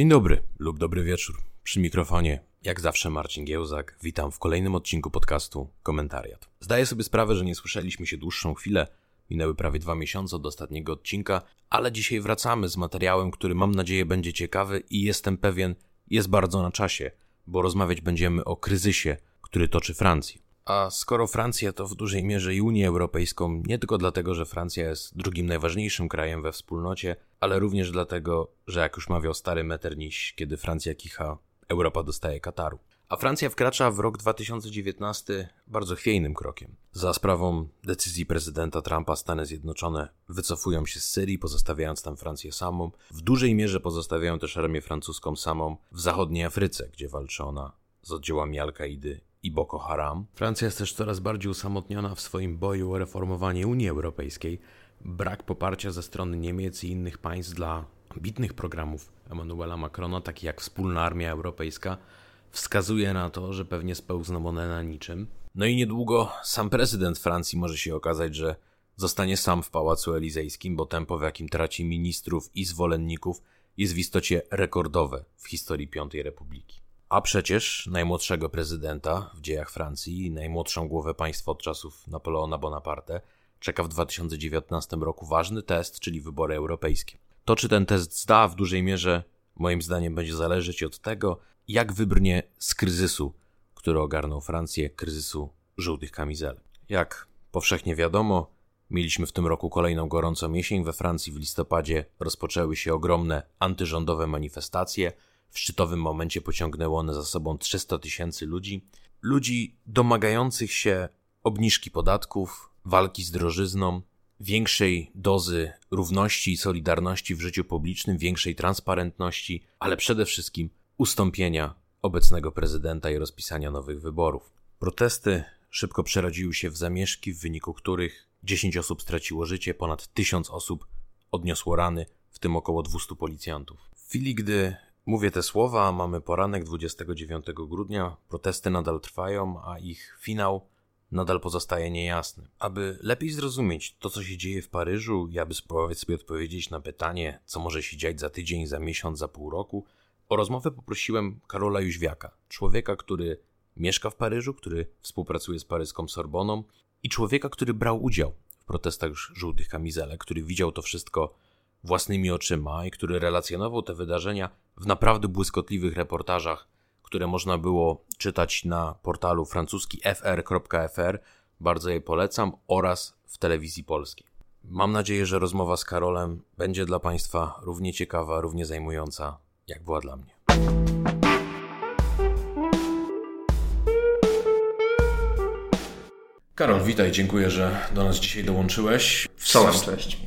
Dzień dobry lub dobry wieczór. Przy mikrofonie, jak zawsze, Marcin Giełzak. Witam w kolejnym odcinku podcastu Komentariat. Zdaję sobie sprawę, że nie słyszeliśmy się dłuższą chwilę. Minęły prawie dwa miesiące od ostatniego odcinka, ale dzisiaj wracamy z materiałem, który mam nadzieję będzie ciekawy i jestem pewien, jest bardzo na czasie, bo rozmawiać będziemy o kryzysie, który toczy Francję. A skoro Francja to w dużej mierze i Unię Europejską, nie tylko dlatego, że Francja jest drugim najważniejszym krajem we wspólnocie, ale również dlatego, że jak już mawiał stary Metternich, kiedy Francja kicha, Europa dostaje Kataru. A Francja wkracza w rok 2019 bardzo chwiejnym krokiem. Za sprawą decyzji prezydenta Trumpa Stany Zjednoczone wycofują się z Syrii, pozostawiając tam Francję samą. W dużej mierze pozostawiają też armię francuską samą w zachodniej Afryce, gdzie walczy ona z oddziałami Al-Kaidy i Boko Haram. Francja jest też coraz bardziej usamotniona w swoim boju o reformowanie Unii Europejskiej. Brak poparcia ze strony Niemiec i innych państw dla ambitnych programów Emmanuela Macrona, takich jak Wspólna Armia Europejska, wskazuje na to, że pewnie spełzną one na niczym. No i niedługo sam prezydent Francji może się okazać, że zostanie sam w Pałacu Elizejskim, bo tempo, w jakim traci ministrów i zwolenników, jest w istocie rekordowe w historii Piątej Republiki. A przecież najmłodszego prezydenta w dziejach Francji, najmłodszą głowę państwa od czasów Napoleona Bonaparte, czeka w 2019 roku ważny test, czyli wybory europejskie. To, czy ten test zda, w dużej mierze, moim zdaniem, będzie zależeć od tego, jak wybrnie z kryzysu, który ogarnął Francję, kryzysu żółtych kamizel. Jak powszechnie wiadomo, mieliśmy w tym roku kolejną gorącą jesień we Francji. W listopadzie rozpoczęły się ogromne antyrządowe manifestacje. W szczytowym momencie pociągnęły one za sobą 300 tysięcy ludzi. Ludzi domagających się obniżki podatków, walki z drożyzną, większej dozy równości i solidarności w życiu publicznym, większej transparentności, ale przede wszystkim ustąpienia obecnego prezydenta i rozpisania nowych wyborów. Protesty szybko przerodziły się w zamieszki, w wyniku których 10 osób straciło życie, ponad 1000 osób odniosło rany, w tym około 200 policjantów. W chwili, gdy mówię te słowa, mamy poranek 29 grudnia, protesty nadal trwają, a ich finał nadal pozostaje niejasny. Aby lepiej zrozumieć to, co się dzieje w Paryżu i aby spróbować sobie odpowiedzieć na pytanie, co może się dziać za tydzień, za miesiąc, za pół roku, o rozmowę poprosiłem Karola Jóźwiaka, człowieka, który mieszka w Paryżu, który współpracuje z paryską Sorboną i człowieka, który brał udział w protestach żółtych kamizelek, który widział to wszystko własnymi oczyma i który relacjonował te wydarzenia w naprawdę błyskotliwych reportażach, które można było czytać na portalu francuski fr.fr, bardzo je polecam, oraz w telewizji polskiej. Mam nadzieję, że rozmowa z Karolem będzie dla Państwa równie ciekawa, równie zajmująca, jak była dla mnie. Karol, witaj, dziękuję, że do nas dzisiaj dołączyłeś. Cześć.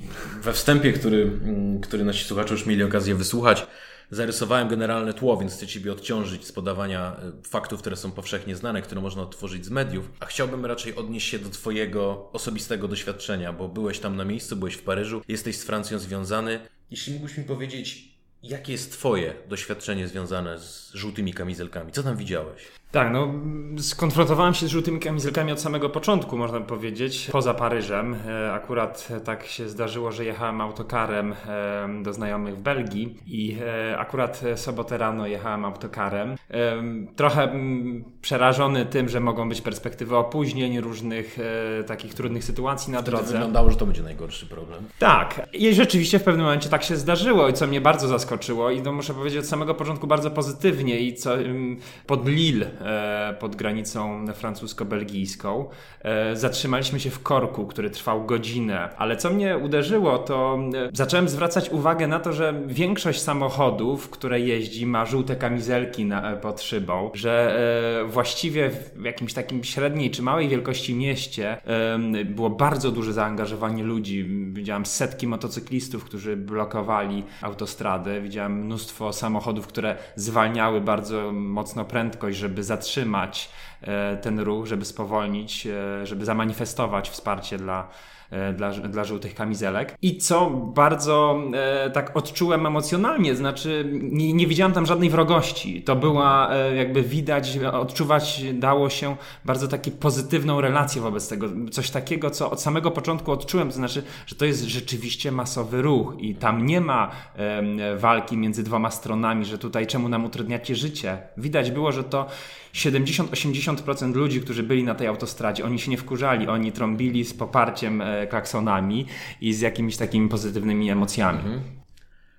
We wstępie, który, mm, który nasi słuchacze już mieli okazję wysłuchać, zarysowałem generalne tło, więc chcę Ciebie odciążyć z podawania e, faktów, które są powszechnie znane, które można odtworzyć z mediów, a chciałbym raczej odnieść się do Twojego osobistego doświadczenia, bo byłeś tam na miejscu, byłeś w Paryżu, jesteś z Francją związany. Jeśli mógłbyś mi powiedzieć, jakie jest Twoje doświadczenie związane z żółtymi kamizelkami? Co tam widziałeś? Tak, no skonfrontowałem się z żółtymi kamizelkami od samego początku, można powiedzieć, poza Paryżem. E, akurat tak się zdarzyło, że jechałem autokarem e, do znajomych w Belgii i e, akurat sobotę rano jechałem autokarem. Trochę przerażony tym, że mogą być perspektywy opóźnień, różnych takich trudnych sytuacji na Wtedy drodze. wyglądało, że to będzie najgorszy problem. Tak, i rzeczywiście w pewnym momencie tak się zdarzyło i co mnie bardzo zaskoczyło i to muszę powiedzieć od samego początku bardzo pozytywnie i co pod Lille E, pod granicą francusko-belgijską. E, zatrzymaliśmy się w korku, który trwał godzinę, ale co mnie uderzyło, to e, zacząłem zwracać uwagę na to, że większość samochodów, które jeździ, ma żółte kamizelki na, pod szybą, że właściwie w jakimś takim średniej czy małej wielkości mieście było bardzo duże zaangażowanie ludzi. Widziałem setki motocyklistów, którzy blokowali autostrady. Widziałem mnóstwo samochodów, które zwalniały bardzo mocno prędkość, żeby zatrzymać ten ruch, żeby spowolnić, e, żeby zamanifestować wsparcie dla, e, dla, dla żółtych kamizelek. I co bardzo e, tak odczułem emocjonalnie, znaczy nie, nie widziałem tam żadnej wrogości. To była e, jakby widać, odczuwać dało się bardzo taką pozytywną relację wobec tego. Coś takiego, co od samego początku odczułem, to znaczy, że to jest rzeczywiście masowy ruch i tam nie ma walki między dwoma stronami, że tutaj czemu nam utrudniacie życie. Widać było, że to 70-80% ludzi, którzy byli na tej autostradzie, oni się nie wkurzali, oni trąbili z poparciem e, klaksonami i z jakimiś takimi pozytywnymi emocjami. Mhm.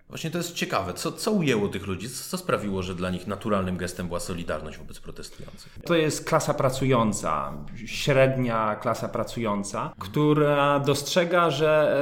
Właśnie to jest ciekawe. Co, co ujęło tych ludzi? Co, co, sprawiło, że dla nich naturalnym gestem była solidarność wobec protestujących? To jest klasa pracująca, średnia klasa pracująca, która dostrzega, że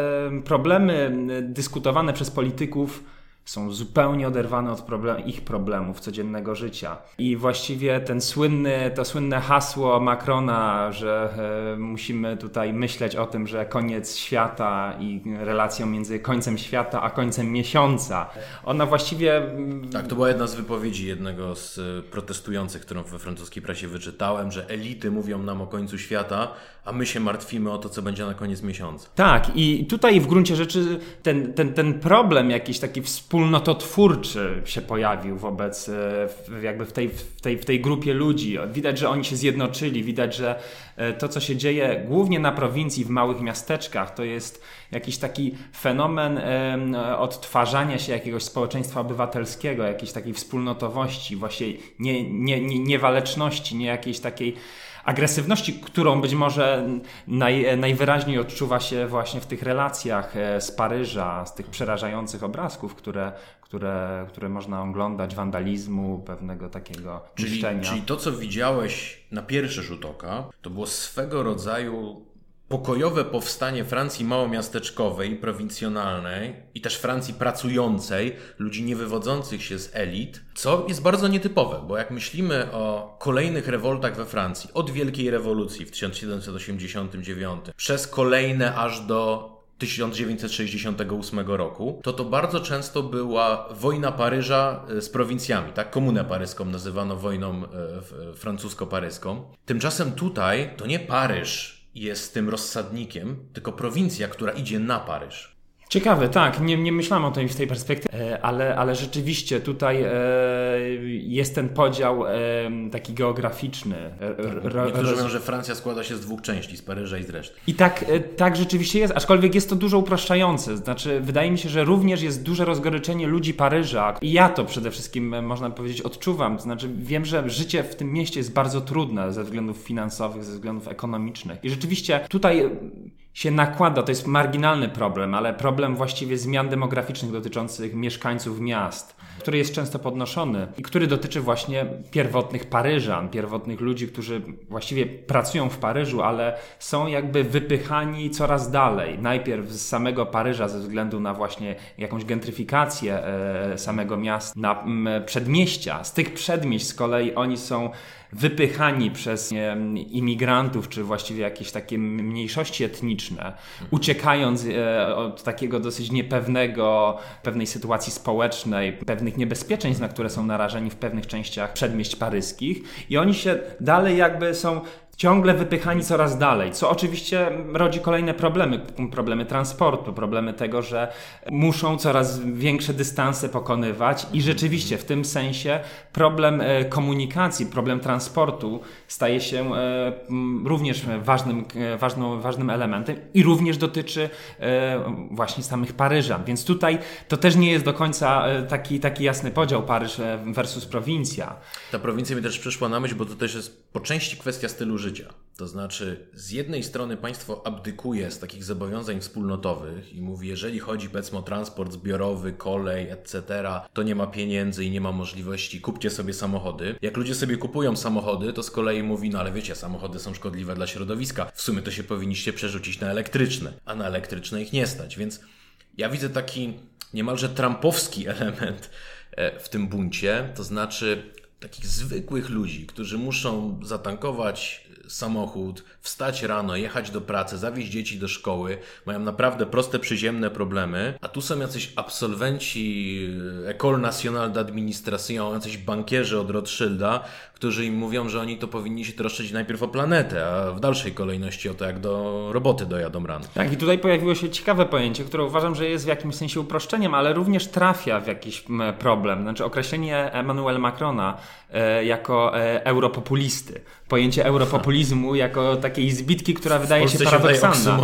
problemy dyskutowane przez polityków są zupełnie oderwane od problem, ich problemów codziennego życia. I właściwie ten słynny, to słynne hasło Macrona, że e, musimy tutaj myśleć o tym, że koniec świata i relacją między końcem świata a końcem miesiąca, ona właściwie... Mm, tak, to była jedna z wypowiedzi jednego z e, protestujących, którą we francuskiej prasie wyczytałem, że elity mówią nam o końcu świata, a my się martwimy o to, co będzie na koniec miesiąca. Tak, i tutaj w gruncie rzeczy ten, ten, ten problem jakiś taki wspólnototwórczy się pojawił wobec, e, jakby w tej, w, tej, w tej grupie ludzi. Widać, że oni się zjednoczyli, widać, że to, co się dzieje głównie na prowincji, w małych miasteczkach, to jest jakiś taki fenomen odtwarzania się jakiegoś społeczeństwa obywatelskiego, jakiejś takiej wspólnotowości, właśnie nie, nie, nie, niewaleczności, nie jakiejś takiej agresywności, którą być może naj, najwyraźniej odczuwa się właśnie w tych relacjach e, z Paryża, z tych przerażających obrazków, które, które, które można oglądać, wandalizmu, pewnego takiego czyli, niszczenia. Czyli to, co widziałeś na pierwszy rzut oka, to było swego rodzaju pokojowe powstanie Francji małomiasteczkowej, prowincjonalnej i też Francji pracującej, ludzi niewywodzących się z elit, co jest bardzo nietypowe, bo jak myślimy o kolejnych rewoltach we Francji, od Wielkiej Rewolucji w 1789 przez kolejne aż do 1968 roku, to to bardzo często była wojna Paryża e, z prowincjami, tak? Komunę paryską nazywano wojną e, francusko-paryską. Tymczasem tutaj to nie Paryż jest tym rozsadnikiem, tylko prowincja, która idzie na Paryż. Ciekawe, tak. Nie, nie myślałem o tym w tej perspektywie, e, ale, ale rzeczywiście tutaj e, jest ten podział e, taki geograficzny. Tak, niektórzy mówią, że Francja składa się z dwóch części, z Paryża i z reszty. I tak, tak rzeczywiście jest, aczkolwiek jest to dużo upraszczające. Znaczy, wydaje mi się, że również jest duże rozgoryczenie ludzi Paryża. I ja to przede wszystkim, można powiedzieć, odczuwam. Znaczy, wiem, że życie w tym mieście jest bardzo trudne ze względów finansowych, ze względów ekonomicznych. I rzeczywiście tutaj się nakłada, to jest marginalny problem, ale problem właściwie zmian demograficznych dotyczących mieszkańców miast, który jest często podnoszony i który dotyczy właśnie pierwotnych Paryżan, pierwotnych ludzi, którzy właściwie pracują w Paryżu, ale są jakby wypychani coraz dalej. Najpierw z samego Paryża ze względu na właśnie jakąś gentryfikację e, samego miasta, na przedmieścia. Z tych przedmieść z kolei oni są wypychani przez nie, imigrantów, czy właściwie jakieś takie mniejszości etniczne, uciekając e, od takiego dosyć niepewnego, pewnej sytuacji społecznej, pewnych niebezpieczeństw, na które są narażeni w pewnych częściach przedmieść paryskich. I oni się dalej jakby są ciągle wypychani coraz dalej, co oczywiście rodzi kolejne problemy, problemy transportu, problemy tego, że muszą coraz większe dystanse pokonywać i rzeczywiście w tym sensie problem e, komunikacji, problem transportu staje się e, również ważnym, e, ważną, ważnym elementem i również dotyczy właśnie samych Paryżan, więc tutaj to też nie jest do końca taki, taki jasny podział Paryż versus prowincja. Ta prowincja mi też przyszła na myśl, bo to też jest po części kwestia stylu życia. To znaczy, z jednej strony państwo abdykuje z takich zobowiązań wspólnotowych i mówi, jeżeli chodzi powiedzmy o transport zbiorowy, kolej, etc., to nie ma pieniędzy i nie ma możliwości, kupcie sobie samochody. Jak ludzie sobie kupują samochody, to z kolei mówi, no ale wiecie, samochody są szkodliwe dla środowiska. W sumie to się powinniście przerzucić na elektryczne, a na elektryczne ich nie stać. Więc ja widzę taki niemalże trampowski element e, w tym buncie, to znaczy takich zwykłych ludzi, którzy muszą zatankować samochód, wstać rano, jechać do pracy, zawieźć dzieci do szkoły, mają naprawdę proste, przyziemne problemy, a tu są jacyś absolwenci École Nationale d'Administration, jacyś bankierzy od Rothschilda, którzy im mówią, że oni to powinni się troszczyć najpierw o planetę, a w dalszej kolejności o to, jak do roboty dojadą rano. Tak, i tutaj pojawiło się ciekawe pojęcie, które uważam, że jest w jakimś sensie uproszczeniem, ale również trafia w jakiś problem. Znaczy określenie Emmanuel Macrona e, jako e, europopulisty. Pojęcie europopulizmu jako takiej zbitki, która wydaje się paradoksalna.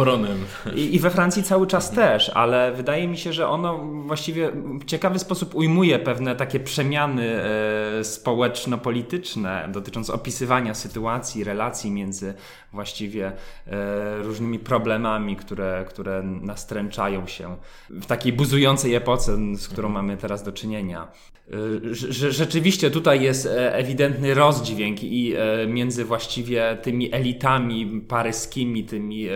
I, I we Francji cały czas też, ale wydaje mi się, że ono właściwie w ciekawy sposób ujmuje pewne takie przemiany e, społeczno-polityczne, dotyczące opisywania sytuacji, relacji między właściwie e, różnymi problemami, które, które nastręczają się w takiej buzującej epoce, z którą mamy teraz do czynienia. E, rzeczywiście tutaj jest e, ewidentny rozdźwięk i e, między właściwie tymi elitami paryskimi, tymi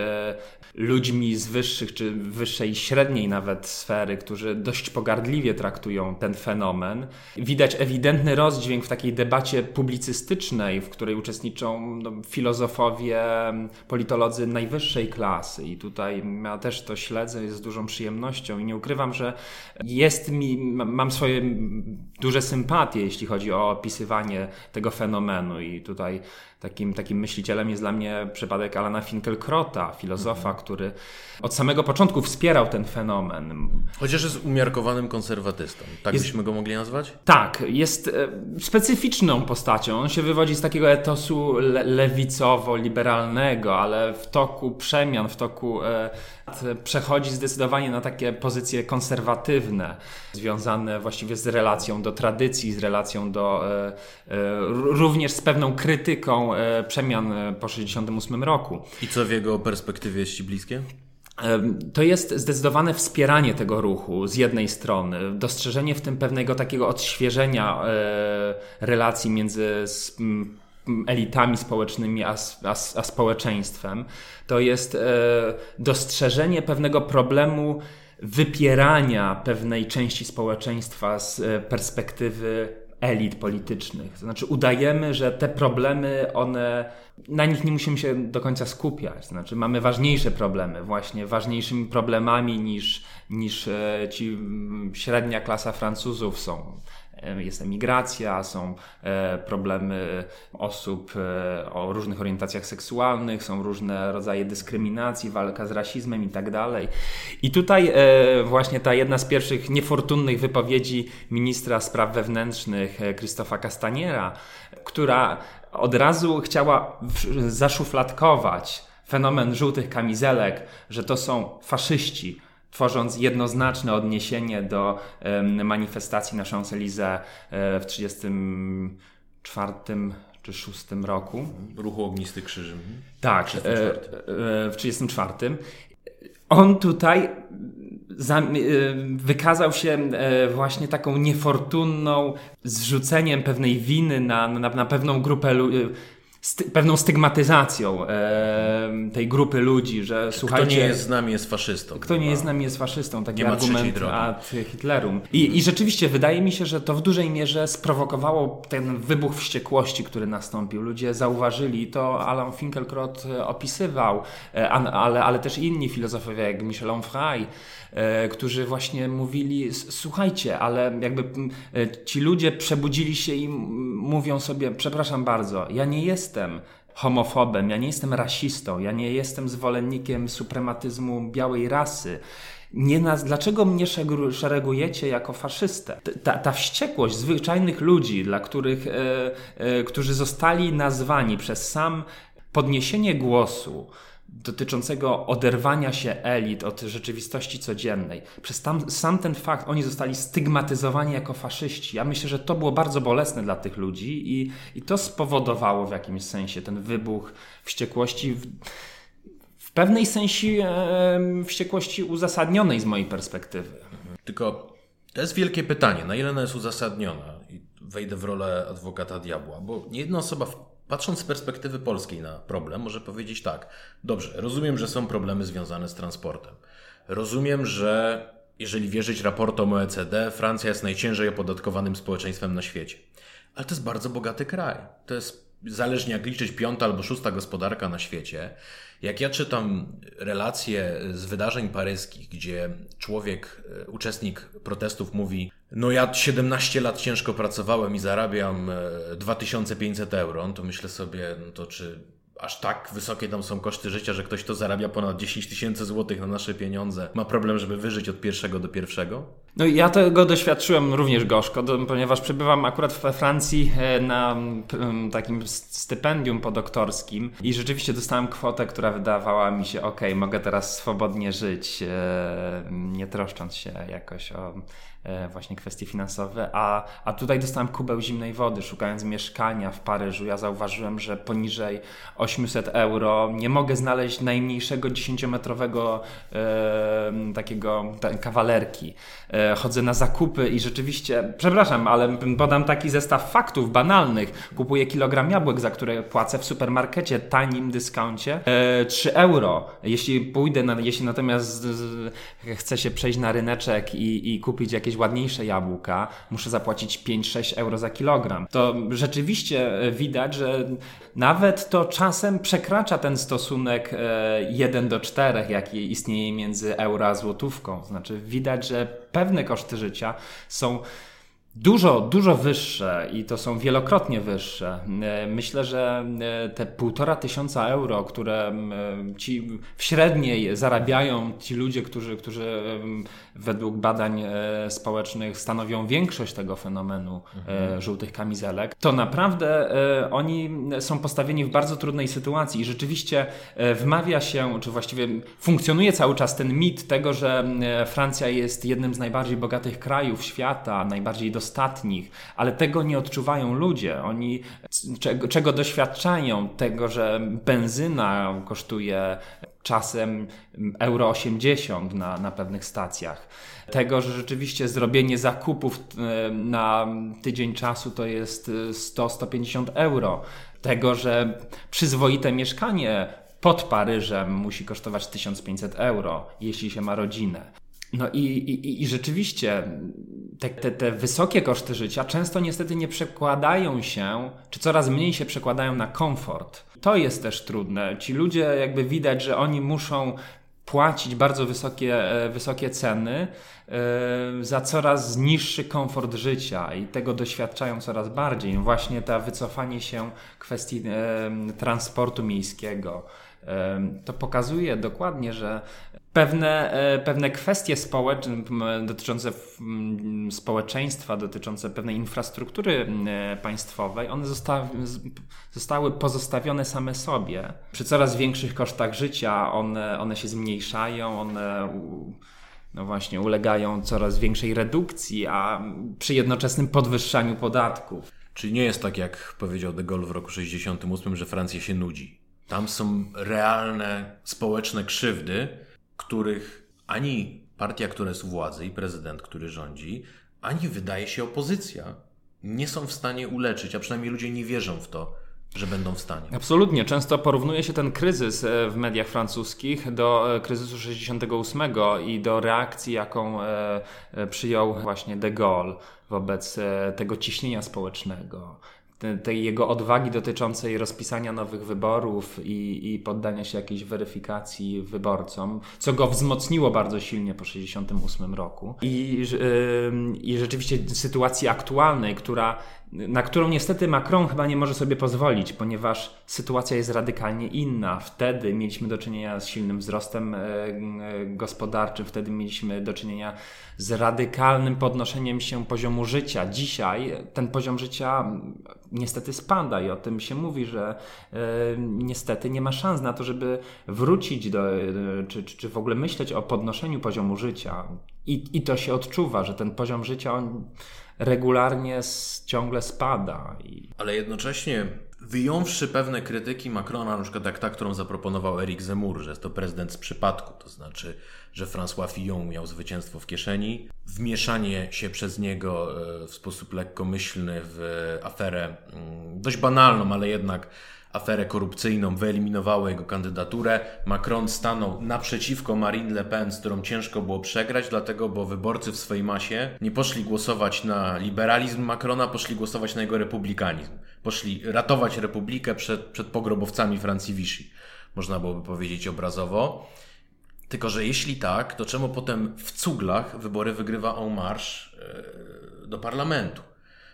ludźmi z wyższych czy wyższej średniej nawet sfery, którzy dość pogardliwie traktują ten fenomen. Widać ewidentny rozdźwięk w takiej debacie publicystycznej, w której uczestniczą no, filozofowie, politolodzy najwyższej klasy i tutaj ja też to śledzę z dużą przyjemnością i nie ukrywam, że jest mi, mam swoje duże sympatie, jeśli chodzi o opisywanie tego fenomenu i tutaj Takim, takim myślicielem jest dla mnie przypadek Alana Finkelkrota, filozofa, mhm. który od samego początku wspierał ten fenomen. Chociaż jest umiarkowanym konserwatystą. Tak jest, byśmy go mogli nazwać? Tak, jest e, specyficzną postacią. On się wywodzi z takiego etosu le lewicowo-liberalnego, ale w toku przemian, w toku e, przechodzi zdecydowanie na takie pozycje konserwatywne, związane właściwie z relacją do tradycji, z relacją do e, e, również z pewną krytyką przemian po 1968 roku. I co w jego perspektywie jest Ci bliskie? To jest zdecydowane wspieranie tego ruchu z jednej strony, dostrzeżenie w tym pewnego takiego odświeżenia relacji między elitami społecznymi, a, a, a społeczeństwem. To jest e, dostrzeżenie pewnego problemu wypierania pewnej części społeczeństwa z e, perspektywy elit politycznych. To znaczy udajemy, że te problemy, one, na nich nie musimy się do końca skupiać. To znaczy mamy ważniejsze problemy, właśnie ważniejszymi problemami niż, niż e, ci średnia klasa Francuzów są jest emigracja, są e, problemy osób e, o różnych orientacjach seksualnych, są różne rodzaje dyskryminacji, walka z rasizmem i tak dalej. I tutaj e, właśnie ta jedna z pierwszych niefortunnych wypowiedzi ministra spraw wewnętrznych Krzysztofa Castaniera, która od razu chciała zaszufladkować fenomen żółtych kamizelek, że to są faszyści, tworząc jednoznaczne odniesienie do manifestacji na Champs-Élysées e, w 1934 czy 6 roku. Ruchu Ognisty Krzyży. Tak, 34. E, e, w 1934. On tutaj wykazał się właśnie taką niefortunną zrzuceniem pewnej winy na, na, na pewną grupę ludzi sty pewną stygmatyzacją e, tej grupy ludzi, że słuchajcie... Kto nie jest z nami jest faszystą. Kto nie jest z nami jest faszystą, taki argument ad Hitlerum. I, I rzeczywiście wydaje mi się, że to w dużej mierze sprowokowało ten wybuch wściekłości, który nastąpił. Ludzie zauważyli, to Alan Finkielkraut e, opisywał, e, ale, ale też inni filozofowie jak Michel Onfray, E, którzy właśnie mówili: Słuchajcie, ale jakby ci ludzie przebudzili się i mówią sobie: Przepraszam bardzo, ja nie jestem homofobem, ja nie jestem rasistą, ja nie jestem zwolennikiem suprematyzmu białej rasy. Nie dlaczego mnie szeregujecie jako faszystę? Ta, ta wściekłość zwyczajnych ludzi, dla których, e, e, którzy zostali nazwani przez sam podniesienie głosu, dotyczącego oderwania się elit od rzeczywistości codziennej. Przez tam, sam ten fakt oni zostali stygmatyzowani jako faszyści. Ja myślę, że to było bardzo bolesne dla tych ludzi i, i to spowodowało w jakimś sensie ten wybuch wściekłości. W, w pewnej sensie e, wściekłości uzasadnionej z mojej perspektywy. Tylko to jest wielkie pytanie, na ile ona jest uzasadniona? I wejdę w rolę adwokata diabła, bo nie jedna osoba Patrząc z perspektywy polskiej na problem, może powiedzieć tak: dobrze, rozumiem, że są problemy związane z transportem. Rozumiem, że jeżeli wierzyć raportom OECD, Francja jest najciężej opodatkowanym społeczeństwem na świecie. Ale to jest bardzo bogaty kraj. To jest zależnie jak liczyć, piąta albo szósta gospodarka na świecie. Jak ja czytam relacje z wydarzeń paryskich, gdzie człowiek, e, uczestnik protestów mówi: No, ja 17 lat ciężko pracowałem i zarabiam 2500 euro, no to myślę sobie, no to czy aż tak wysokie tam są koszty życia, że ktoś, kto zarabia ponad 10 tysięcy złotych na nasze pieniądze, ma problem, żeby wyżyć od pierwszego do pierwszego? No ja tego doświadczyłem również gorzko, ponieważ przebywam akurat we Francji e, na takim stypendium podoktorskim i rzeczywiście dostałem kwotę, która wydawała mi się, ok, mogę teraz swobodnie żyć, e, nie troszcząc się jakoś o E, właśnie kwestie finansowe, a, a tutaj dostałem kubeł zimnej wody, szukając mieszkania w Paryżu. Ja zauważyłem, że poniżej 800 euro nie mogę znaleźć najmniejszego 10-metrowego e, takiego ta, kawalerki. E, chodzę na zakupy i rzeczywiście, przepraszam, ale podam taki zestaw faktów banalnych. Kupuję kilogram jabłek, za które płacę w supermarkecie, tanim dyskoncie e, 3 euro. Jeśli pójdę, na, jeśli natomiast z, z, chcę się przejść na ryneczek i, i kupić jakieś jakieś ładniejsze jabłka, muszę zapłacić 5-6 euro za kilogram. To rzeczywiście e, widać, że nawet to czasem przekracza ten stosunek 1 e, do 4, jaki istnieje między euro a złotówką. Znaczy widać, że pewne koszty życia są Dużo, dużo wyższe i to są wielokrotnie wyższe. E, myślę, że e, te półtora tysiąca euro, które e, ci w średniej zarabiają ci ludzie, którzy, którzy według badań społecznych stanowią większość tego fenomenu mhm. żółtych kamizelek, to naprawdę oni są postawieni w bardzo trudnej sytuacji i rzeczywiście wmawia się, czy właściwie funkcjonuje cały czas ten mit tego, że Francja jest jednym z najbardziej bogatych krajów świata, najbardziej dostępnych ostatnich, ale tego nie odczuwają ludzie. Oni czego, czego doświadczają? Tego, że benzyna kosztuje czasem euro 80 na, na pewnych stacjach. Tego, że rzeczywiście zrobienie zakupów e, na tydzień czasu to jest 100-150 euro. Tego, że przyzwoite mieszkanie pod Paryżem musi kosztować 1500 euro, jeśli się ma rodzinę. No i, i, i rzeczywiście te, te, te, wysokie koszty życia często niestety nie przekładają się, czy coraz mniej się przekładają na komfort. To jest też trudne. Ci ludzie jakby widać, że oni muszą płacić bardzo wysokie, e, wysokie ceny e, za coraz niższy komfort życia i tego doświadczają coraz bardziej. Właśnie ta wycofanie się kwestii e, transportu miejskiego. To pokazuje dokładnie, że pewne, e, pewne kwestie społeczne, dotyczące społeczeństwa, dotyczące pewnej infrastruktury państwowej, one zostały, zostały pozostawione same sobie. Przy coraz większych kosztach życia one, one się zmniejszają, one no właśnie ulegają coraz większej redukcji, a przy jednoczesnym podwyższaniu podatków. Czyli nie jest tak, jak powiedział de Gaulle w roku 68, że Francja się nudzi. Tam są realne społeczne krzywdy, których ani partia, która jest u władzy i prezydent, który rządzi, ani wydaje się opozycja nie są w stanie uleczyć, a przynajmniej ludzie nie wierzą w to, że będą w stanie. Absolutnie. Często porównuje się ten kryzys e, w mediach francuskich do e, kryzysu 68 i do reakcji, jaką e, przyjął właśnie de Gaulle wobec tego ciśnienia społecznego tej jego odwagi dotyczącej rozpisania nowych wyborów i, i poddania się jakiejś weryfikacji wyborcom, co go wzmocniło bardzo silnie po 1968 roku. I, I rzeczywiście sytuacji aktualnej, która na którą niestety Macron chyba nie może sobie pozwolić, ponieważ sytuacja jest radykalnie inna. Wtedy mieliśmy do czynienia z silnym wzrostem e, e, gospodarczym, wtedy mieliśmy do czynienia z radykalnym podnoszeniem się poziomu życia. Dzisiaj ten poziom życia niestety spada i o tym się mówi, że e, niestety nie ma szans na to, żeby wrócić do, czy, czy, w ogóle myśleć o podnoszeniu poziomu życia. I, I to się odczuwa, że ten poziom życia on regularnie ciągle spada. I... Ale jednocześnie wyjąwszy pewne krytyki Macrona, na przykład jak ta, którą zaproponował Eric Zemmour, że jest to prezydent z przypadku, to znaczy, że François Fillon miał zwycięstwo w kieszeni, wmieszanie się przez niego e, w sposób lekkomyślny w aferę mm, dość banalną, ale jednak aferę korupcyjną, wyeliminowało jego kandydaturę. Macron stanął naprzeciwko Marine Le Pen, z którą ciężko było przegrać, dlatego, bo wyborcy w swojej masie nie poszli głosować na liberalizm Macrona, poszli głosować na jego republikanizm. poszli ratować republikę przed, przed pogrobowcami Francji Vichy. Można byłoby powiedzieć obrazowo. Tylko, że jeśli tak, to czemu potem w cuglach wybory wygrywa En e, do parlamentu?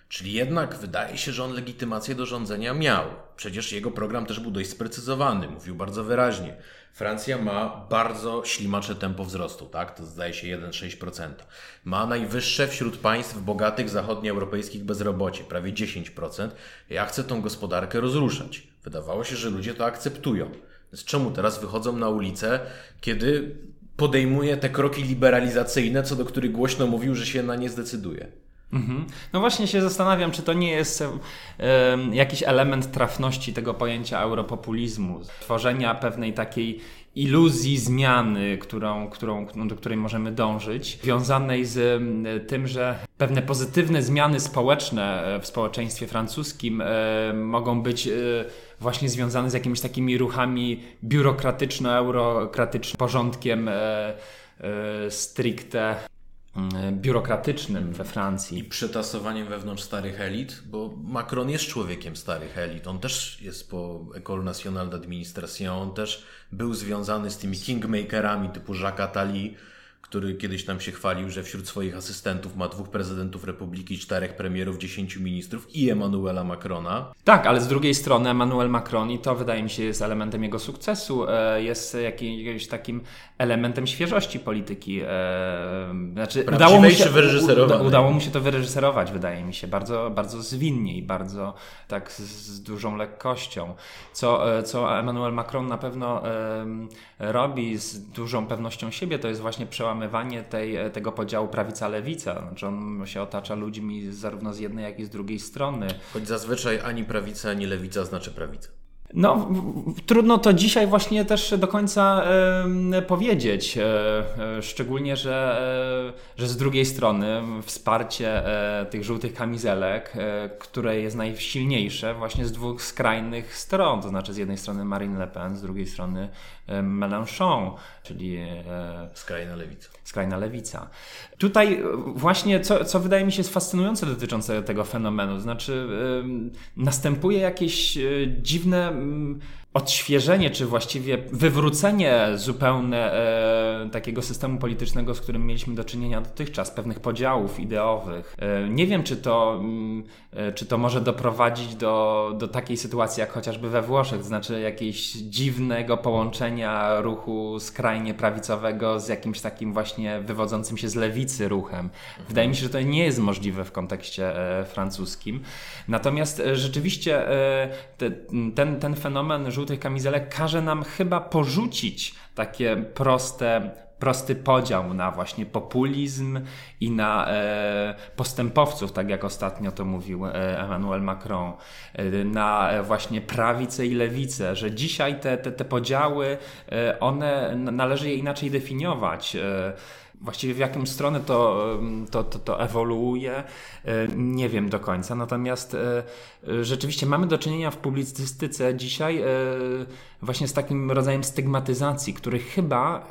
Czyli jednak wydaje się, że on legitymację do rządzenia miał. Przecież jego program też był dość sprecyzowany, mówił bardzo wyraźnie. Francja ma bardzo ślimacze tempo wzrostu, tak? To zdaje się 1,6%. Ma najwyższe wśród państw bogatych zachodnioeuropejskich bezrobocie, prawie 10%. Ja chcę tą gospodarkę rozruszać. Wydawało się, że ludzie to akceptują. Więc czemu teraz wychodzą na ulicę, kiedy podejmuje te kroki liberalizacyjne, co do których głośno mówił, że się na nie zdecyduje? Mhm. No właśnie się zastanawiam, czy to nie jest jakiś element trafności tego pojęcia europopulizmu, tworzenia pewnej takiej iluzji zmiany, którą, którą, no, do której możemy dążyć, wiązanej z tym, że pewne pozytywne zmiany społeczne e, w społeczeństwie francuskim e, mogą być e, właśnie związane z jakimiś takimi ruchami biurokratyczno-eurokratycznym porządkiem stricte biurokratycznym we Francji. I przetasowaniem wewnątrz starych elit, bo Macron jest człowiekiem starych elit. On też jest po École Nationale d'Administration, on też był związany z tymi kingmakerami typu Jacques Attali, który kiedyś tam się chwalił, że wśród swoich asystentów ma dwóch prezydentów republiki, czterech premierów, dziesięciu ministrów i Emmanuela Macrona. Tak, ale z drugiej strony Emmanuel Macron i to wydaje mi się jest elementem jego sukcesu, e, jest jakimś takim elementem świeżości polityki. E, znaczy, udało mu, się, udało mu się to wyreżyserować, wydaje mi się, bardzo, bardzo zwinnie i bardzo tak z, dużą lekkością. Co, e, co Emmanuel Macron na pewno robi z dużą pewnością siebie, to jest właśnie przełamywanie tej, tego podziału prawica-lewica. Znaczy on się otacza ludźmi zarówno z jednej, jak i z drugiej strony. Choć zazwyczaj ani prawica, ani lewica znaczy prawica. No, trudno to dzisiaj właśnie też do końca powiedzieć. Y, y, szczególnie, że, że z drugiej strony wsparcie tych żółtych kamizelek, które jest najsilniejsze właśnie z dwóch skrajnych stron. To znaczy z jednej strony Marine Le Pen, z drugiej strony Mélenchon, czyli skrajna lewica. Skrajna lewica. Tutaj właśnie, co, co wydaje mi się jest fascynujące dotyczące tego fenomenu, znaczy następuje jakieś dziwne odświeżenie, czy właściwie wywrócenie zupełne e, takiego systemu politycznego, z którym mieliśmy do czynienia dotychczas, pewnych podziałów ideowych. E, nie wiem, czy to, mm, e, czy to może doprowadzić do, do takiej sytuacji, jak chociażby we Włoszech, znaczy jakiegoś dziwnego połączenia ruchu skrajnie prawicowego z jakimś takim właśnie wywodzącym się z lewicy ruchem. Wydaje mi się, że to nie jest możliwe w kontekście e, francuskim. Natomiast e, rzeczywiście e, te, ten, ten fenomen żółtych kamizelek każe nam chyba porzucić takie proste prosty podział na właśnie populizm i na e, postępowców, tak jak ostatnio to mówił e, Emmanuel Macron, e, na właśnie prawicę i lewicę, że dzisiaj te, te, te podziały, one należy je inaczej definiować. E, Właściwie w jaką stronę to, to, to, to ewoluuje, e, nie wiem do końca. Natomiast e, e, rzeczywiście mamy do czynienia w publicystyce dzisiaj właśnie z takim rodzajem stygmatyzacji, który chyba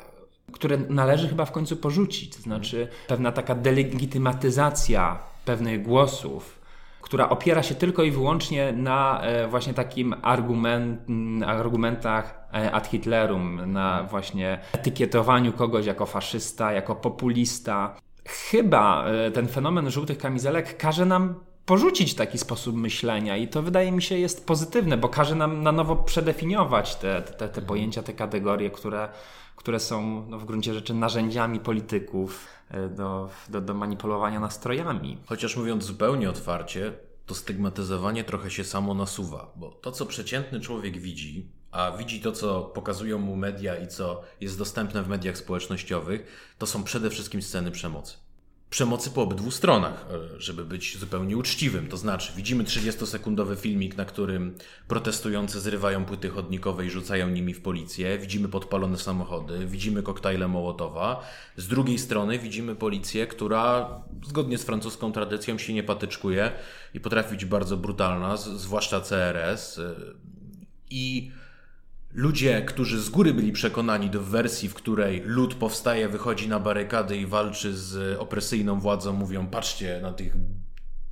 które należy chyba w końcu porzucić. To znaczy pewna taka delegitymatyzacja pewnych głosów, która opiera się tylko i wyłącznie na e, właśnie takim argument, argumentach e, ad Hitlerum, na właśnie etykietowaniu kogoś jako faszysta, jako populista. Chyba e, ten fenomen żółtych kamizelek każe nam porzucić taki sposób myślenia i to wydaje mi się jest pozytywne, bo każe nam na nowo przedefiniować te, te, te pojęcia, te kategorie, które, które są no, w gruncie rzeczy narzędziami polityków e, do, do, do manipulowania nastrojami. Chociaż mówiąc zupełnie otwarcie, to stygmatyzowanie trochę się samo nasuwa, bo to, co przeciętny człowiek widzi, a widzi to, co pokazują mu media i co jest dostępne w mediach społecznościowych, to są przede wszystkim sceny przemocy przemocy po obydwu stronach, e, żeby być zupełnie uczciwym. To znaczy, widzimy 30-sekundowy filmik, na którym protestujący zrywają płyty chodnikowe i rzucają nimi w policję. Widzimy podpalone samochody, widzimy koktajle Mołotowa. Z drugiej strony widzimy policję, która zgodnie z francuską tradycją się nie patyczkuje i potrafi być bardzo brutalna, zwłaszcza CRS. E, I Ludzie, którzy z góry byli przekonani do wersji, w której lud powstaje, wychodzi na barykady i walczy z opresyjną władzą, mówią: Patrzcie na tych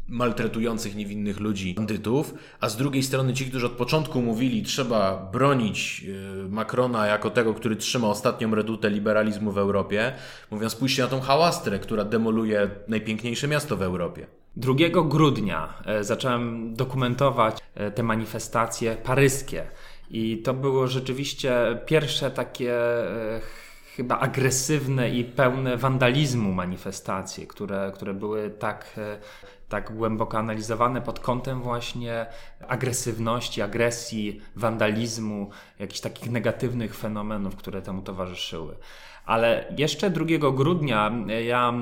maltretujących niewinnych ludzi, bandytów, a z drugiej strony ci, którzy od początku mówili, trzeba bronić y, Macrona jako tego, który trzyma ostatnią redutę liberalizmu w Europie, mówią spójrzcie na tą hałastrę, która demoluje najpiękniejsze miasto w Europie. 2 grudnia e, zacząłem dokumentować e, te manifestacje paryskie i to było rzeczywiście pierwsze takie e, chyba agresywne i pełne wandalizmu manifestacje, które, które były tak, e, tak głęboko analizowane pod kątem właśnie agresywności, agresji, wandalizmu, jakichś takich negatywnych fenomenów, które temu towarzyszyły. Ale jeszcze 2 grudnia e, ja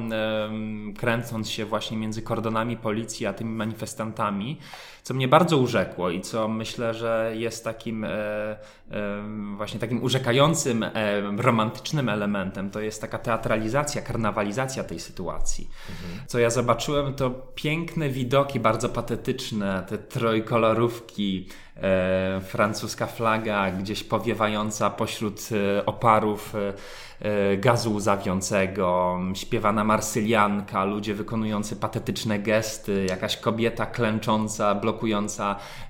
kręcąc się właśnie między kordonami policji a tymi manifestantami, co mnie bardzo urzekło i co myślę, że jest takim e, e, właśnie takim urzekającym, e, romantycznym elementem, to jest taka teatralizacja, karnawalizacja tej sytuacji. Mhm. Co ja zobaczyłem, to piękne widoki, bardzo patetyczne, te trojkolorówki, e, francuska flaga gdzieś powiewająca pośród oparów gazu łzawiącego, śpiewana marsylianka, ludzie wykonujący patetyczne gesty, jakaś kobieta klęcząca, blokująca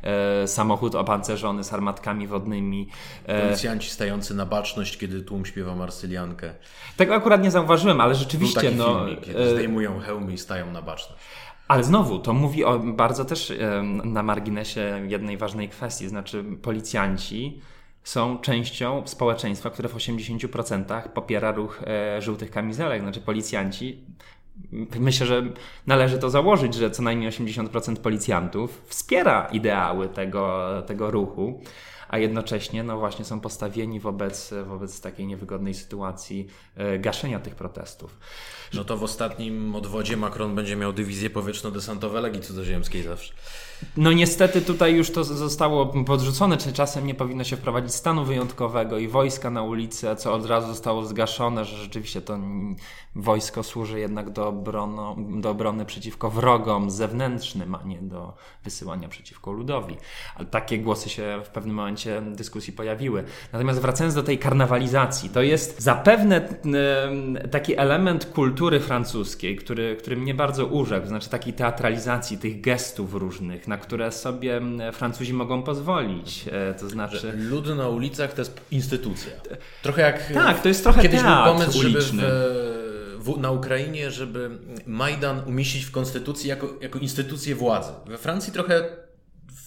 e, samochód opancerzony z armatkami wodnymi. E, Policjanci stający na baczność, kiedy tłum śpiewa marsyliankę. Tego akurat nie zauważyłem, ale rzeczywiście... Był taki no, filmik, kiedy zdejmują hełmy i stają na baczność. Ale znowu, to mówi o bardzo też na marginesie jednej ważnej kwestii, znaczy policjanci są częścią społeczeństwa, które w 80% popiera ruch e, żółtych kamizelek, znaczy policjanci. Myślę, że należy to założyć, że co najmniej 80% policjantów wspiera ideały tego, tego ruchu a jednocześnie no właśnie są postawieni wobec, wobec takiej niewygodnej sytuacji e, gaszenia tych protestów. No to w ostatnim odwodzie Macron będzie miał dywizję powietrzno-desantowe Legii Cudzoziemskiej zawsze. No niestety tutaj już to zostało podrzucone, czy czasem nie powinno się wprowadzić stanu wyjątkowego i wojska na ulicę, co od razu zostało zgaszone, że rzeczywiście to wojsko służy jednak do, obrono, do obrony przeciwko wrogom zewnętrznym, a nie do wysyłania przeciwko ludowi. Ale takie głosy się w pewnym momencie dyskusji pojawiły. Natomiast wracając do tej karnawalizacji, to jest zapewne taki element kultury francuskiej, który, który mnie bardzo urzekł, znaczy takiej teatralizacji tych gestów różnych, na które sobie Francuzi mogą pozwolić. E, to znaczy... Że lud na ulicach to jest instytucja. Trochę jak... Tak, to jest trochę Kiedyś był pomysł, uliczny. żeby w, w, na Ukrainie, żeby Majdan umieścić w konstytucji jako, jako instytucję władzy. We Francji trochę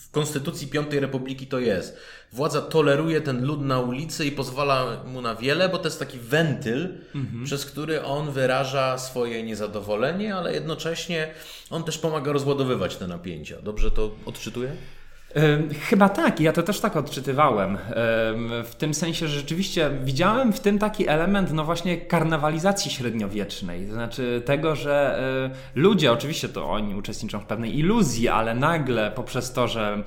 w konstytucji Piątej Republiki to jest. Władza toleruje ten lud na ulicy i pozwala mu na wiele, bo to jest taki wentyl, mhm. przez który on wyraża swoje niezadowolenie, ale jednocześnie on też pomaga rozładowywać te napięcia. Dobrze to odczytuję? Chyba tak, ja to też tak odczytywałem. W tym sensie, że rzeczywiście widziałem w tym taki element, no właśnie, karnawalizacji średniowiecznej. To znaczy tego, że e, ludzie, oczywiście to oni uczestniczą w pewnej iluzji, ale nagle poprzez to, że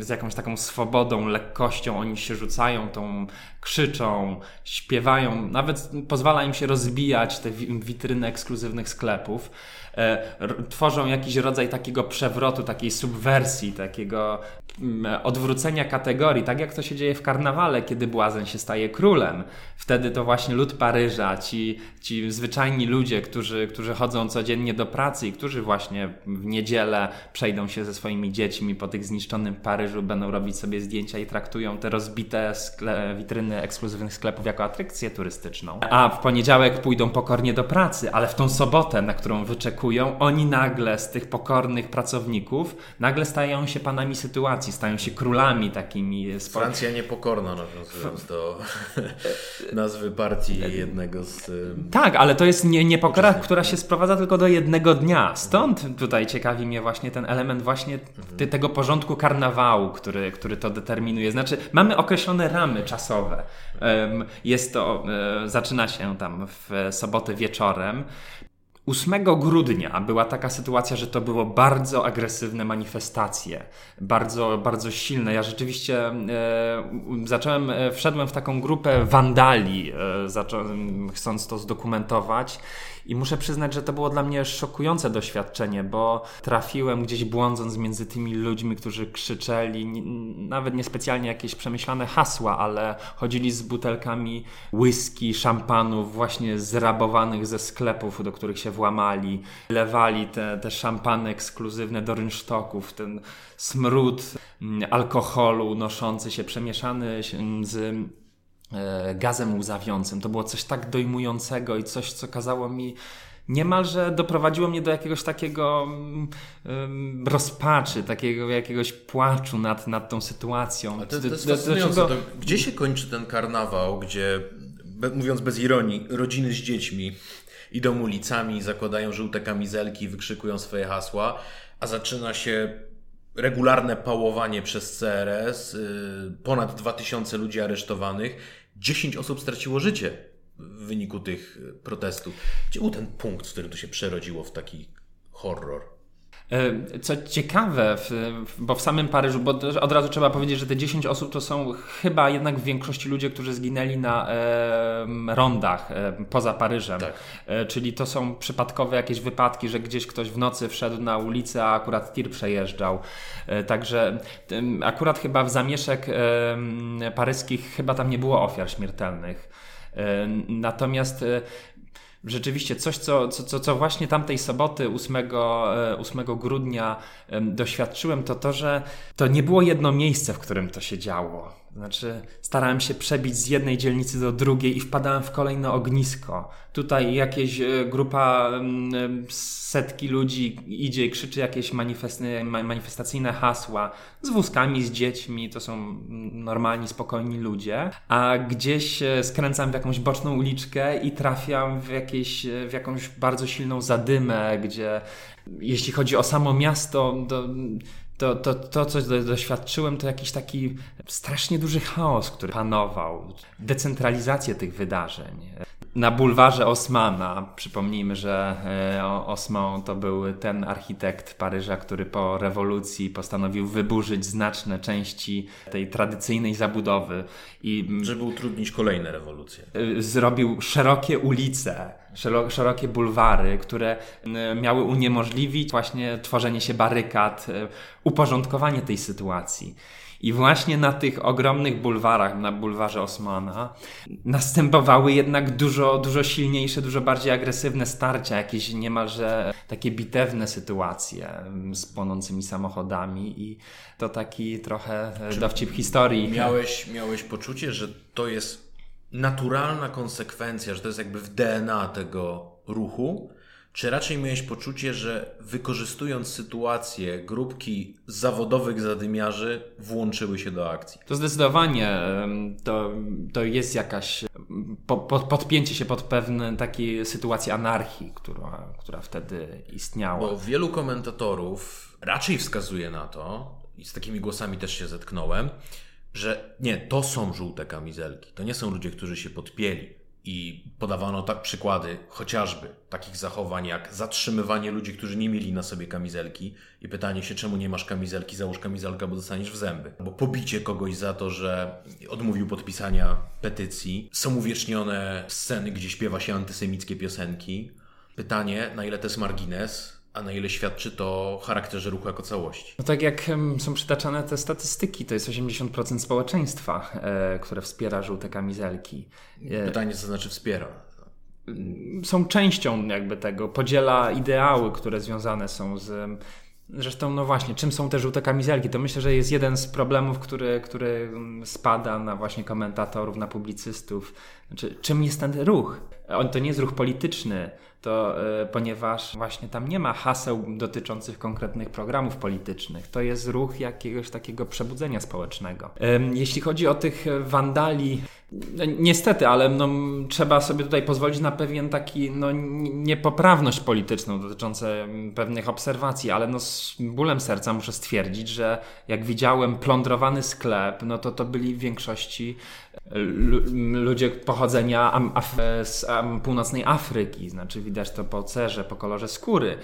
z jakąś taką swobodą, lekkością oni się rzucają, tą krzyczą, śpiewają, nawet pozwala im się rozbijać te witryny ekskluzywnych sklepów. E, tworzą jakiś rodzaj takiego przewrotu, takiej subwersji, takiego odwrócenia kategorii, tak jak to się dzieje w karnawale, kiedy błazen się staje królem. Wtedy to właśnie lud Paryża, ci, ci zwyczajni ludzie, którzy, którzy chodzą codziennie do pracy i którzy właśnie w niedzielę przejdą się ze swoimi dziećmi po tych zniszczonym Paryżu, będą robić sobie zdjęcia i traktują te rozbite skle, witryny ekskluzywnych sklepów jako atrakcję turystyczną. A w poniedziałek pójdą pokornie do pracy, ale w tą sobotę, na którą wyczekują, oni nagle z tych pokornych pracowników nagle stają się panami sytuacji, stają się królami takimi. Francja niepokorna nawiązując do nazwy partii jednego z... Tak, ale to jest nie, niepokora, która się sprowadza tylko do jednego dnia. Stąd tutaj ciekawi mnie właśnie ten element właśnie mhm. tego porządku karnawału, który, który to determinuje. Znaczy mamy określone ramy czasowe. Jest to, e, zaczyna się tam w sobotę wieczorem. 8 grudnia była taka sytuacja, że to było bardzo agresywne manifestacje, bardzo, bardzo silne. Ja rzeczywiście e, zacząłem, e, wszedłem w taką grupę wandali, e, zacząłem, chcąc to zdokumentować i muszę przyznać, że to było dla mnie szokujące doświadczenie, bo trafiłem gdzieś błądząc między tymi ludźmi, którzy krzyczeli, nawet niespecjalnie jakieś przemyślane hasła, ale chodzili z butelkami whisky, szampanów, właśnie zrabowanych ze sklepów, do których się włamali, lewali te, te szampany ekskluzywne do rynsztoków, ten smród mm, alkoholu noszący się, przemieszany z e, gazem łzawiącym. To było coś tak dojmującego i coś, co kazało mi niemalże doprowadziło mnie do jakiegoś takiego um, rozpaczy, takiego jakiegoś płaczu nad, nad tą sytuacją. A to, to jest fascynujące. To, gdzie się kończy ten karnawał, gdzie, mówiąc bez ironii, rodziny z dziećmi idą ulicami, zakładają żółte kamizelki, wykrzykują swoje hasła, a zaczyna się regularne pałowanie przez CRS, yy, ponad 2000 ludzi aresztowanych, 10 osób straciło życie w wyniku tych protestów. Gdzie był ten punkt, w którym to się przerodziło w taki horror? E, co ciekawe, bo w samym Paryżu, bo od razu trzeba powiedzieć, że te 10 osób to są chyba jednak w większości ludzie, którzy zginęli na rondach poza Paryżem. Tak. E, czyli to są przypadkowe jakieś wypadki, że gdzieś ktoś w nocy wszedł na ulicę, a akurat tir przejeżdżał. E, także akurat chyba w zamieszek paryskich chyba tam nie było ofiar śmiertelnych. Natomiast rzeczywiście coś, co, co, co właśnie tamtej soboty 8, 8 e, grudnia doświadczyłem, to to, że to nie było jedno miejsce, w którym to się działo. Znaczy, starałem się przebić z jednej dzielnicy do drugiej i wpadałem w kolejne ognisko. Tutaj jakieś e, grupa setki ludzi idzie i krzyczy jakieś manifestacyjne hasła z wózkami, z dziećmi, to są normalni, spokojni ludzie, a gdzieś e, skręcam w jakąś boczną uliczkę i trafiam w, jakieś, w jakąś bardzo silną zadymę, gdzie jeśli chodzi o samo miasto, to to, to, to, co doświadczyłem, to jakiś taki strasznie duży chaos, który panował. Decentralizację tych wydarzeń. Na bulwarze Osmana, przypomnijmy, że e, Osman to był ten architekt Paryża, który po rewolucji postanowił wyburzyć znaczne części tej tradycyjnej zabudowy. I, Żeby utrudnić kolejne rewolucje. E, zrobił szerokie ulice szerokie bulwary, które miały uniemożliwić właśnie tworzenie się barykad, e, uporządkowanie tej sytuacji. I właśnie na tych ogromnych bulwarach, na bulwarze Osmana, następowały jednak dużo, dużo silniejsze, dużo bardziej agresywne starcia, jakieś niemalże takie bitewne sytuacje z płonącymi samochodami i to taki trochę Czy dowcip historii. Miałeś, miałeś poczucie, że to jest naturalna konsekwencja, że to jest jakby w DNA tego ruchu, czy raczej miałeś poczucie, że wykorzystując sytuację, grupki zawodowych zadymiarzy włączyły się do akcji? To zdecydowanie to, to jest jakaś po, po, podpięcie się pod pewne takie sytuacje anarchii, która, która wtedy istniała. Bo wielu komentatorów raczej wskazuje na to, i z takimi głosami też się zetknąłem, że nie, to są żółte kamizelki. To nie są ludzie, którzy się podpięli. I podawano tak przykłady chociażby takich zachowań jak zatrzymywanie ludzi, którzy nie mieli na sobie kamizelki i pytanie się, czemu nie masz kamizelki, załóż kamizelkę, bo dostaniesz w zęby. Bo pobicie kogoś za to, że odmówił podpisania petycji. Są uwiecznione sceny, gdzie śpiewa się antysemickie piosenki. Pytanie, na ile to jest margines, a na ile świadczy to o charakterze ruchu jako całości? No tak jak są przytaczane te statystyki, to jest 80% społeczeństwa, e, które wspiera żółte kamizelki. E, Pytanie, co znaczy wspiera? Są częścią jakby tego, podziela ideały, które związane są z Zresztą, no właśnie, czym są te żółte kamizelki? To myślę, że jest jeden z problemów, który, który spada na właśnie komentatorów, na publicystów. Znaczy, czym jest ten ruch? On to nie jest ruch polityczny, to e, ponieważ właśnie tam nie ma haseł dotyczących konkretnych programów politycznych. To jest ruch jakiegoś takiego przebudzenia społecznego. Jeśli chodzi o tych wandali, niestety, ale no, trzeba sobie tutaj pozwolić na pewien taki no, niepoprawność polityczną dotyczącą pewnych obserwacji, ale no, z bólem serca muszę stwierdzić, że jak widziałem plądrowany sklep, no to to byli w większości ludzie pochodzenia z północnej Afryki, znaczy widać to po cerze, po kolorze skóry.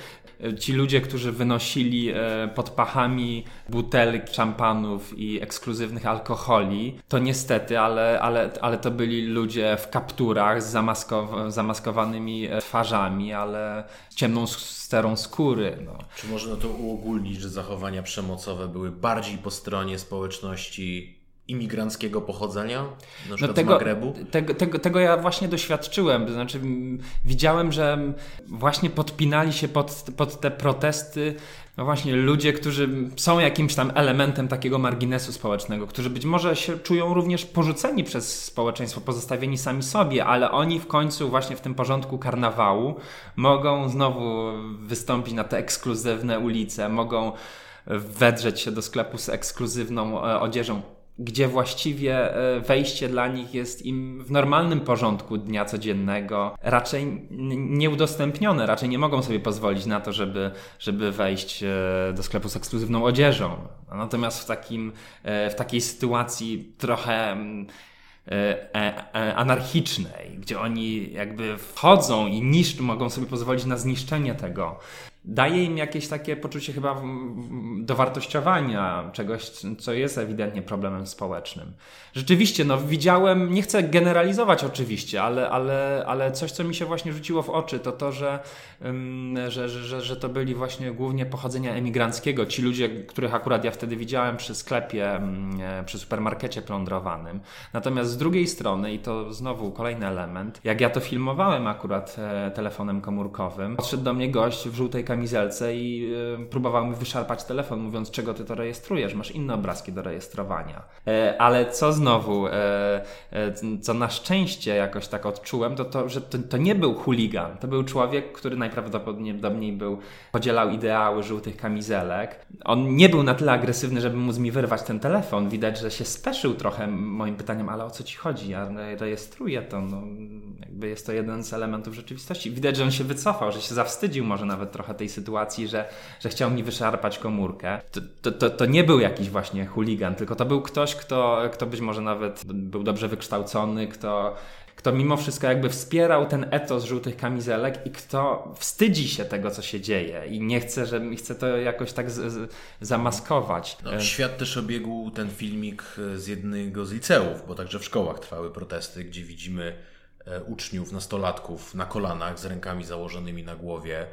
Ci ludzie, którzy wynosili e, pod pachami butelki szampanów i ekskluzywnych alkoholi, to niestety, ale, ale, ale to byli ludzie w kapturach z zamaskow zamaskowanymi e, twarzami, ale ciemną sterą skóry. No. Czy można to uogólnić, że zachowania przemocowe były bardziej po stronie społeczności imigranckiego pochodzenia, na no tego, z Magrebu? Tego, tego, tego ja właśnie doświadczyłem. To znaczy, widziałem, że właśnie podpinali się pod, pod te protesty no właśnie ludzie, którzy są jakimś tam elementem takiego marginesu społecznego, którzy być może się czują również porzuceni przez społeczeństwo, pozostawieni sami sobie, ale oni w końcu właśnie w tym porządku karnawału mogą znowu wystąpić na te ekskluzywne ulice, mogą wedrzeć się do sklepu z ekskluzywną e, odzieżą gdzie właściwie e, wejście dla nich jest im w normalnym porządku dnia codziennego raczej nieudostępnione, raczej nie mogą sobie pozwolić na to, żeby, żeby wejść e, do sklepu z ekskluzywną odzieżą. Natomiast w, takim, e, w takiej sytuacji trochę mm, anarchicznej, gdzie oni jakby wchodzą i niszczą, mogą sobie pozwolić na zniszczenie tego, daje im jakieś takie poczucie chyba dowartościowania czegoś, co jest ewidentnie problemem społecznym. Rzeczywiście, no widziałem, nie chcę generalizować oczywiście, ale, ale, ale coś, co mi się właśnie rzuciło w oczy, to to, że, że, że, że to byli właśnie głównie pochodzenia emigranckiego. Ci ludzie, których akurat ja wtedy widziałem przy sklepie, e, przy supermarkecie plądrowanym. Natomiast z drugiej strony, i to znowu kolejny element, jak ja to filmowałem akurat e, telefonem komórkowym, podszedł do mnie gość w żółtej kamizelce i y, próbował mi wyszarpać telefon, mówiąc, czego ty to rejestrujesz, masz inne obrazki do rejestrowania. E, ale co znowu, e, e, co na szczęście jakoś tak odczułem, to to, że to, to nie był chuligan, to był człowiek, który najprawdopodobniej był, podzielał ideały żółtych kamizelek. On nie był na tyle agresywny, żeby móc mi wyrwać ten telefon. Widać, że się speszył trochę moim pytaniem, ale o co ci chodzi? Ja rejestruję to. No, jakby jest to jeden z elementów rzeczywistości. Widać, że on się wycofał, że się zawstydził może nawet trochę tej sytuacji, że, że chciał mi wyszarpać komórkę. To, to, to, to, nie był jakiś właśnie chuligan, tylko to był ktoś, kto, kto być może nawet był dobrze wykształcony, kto, kto mimo wszystko jakby wspierał ten etos żółtych kamizelek i kto wstydzi się tego, co się dzieje i nie chce, że chce to jakoś tak z, z, zamaskować. No, świat też obiegł ten filmik z jednego z liceów, bo także w szkołach trwały protesty, gdzie widzimy e, uczniów, nastolatków na kolanach z rękami założonymi na głowie,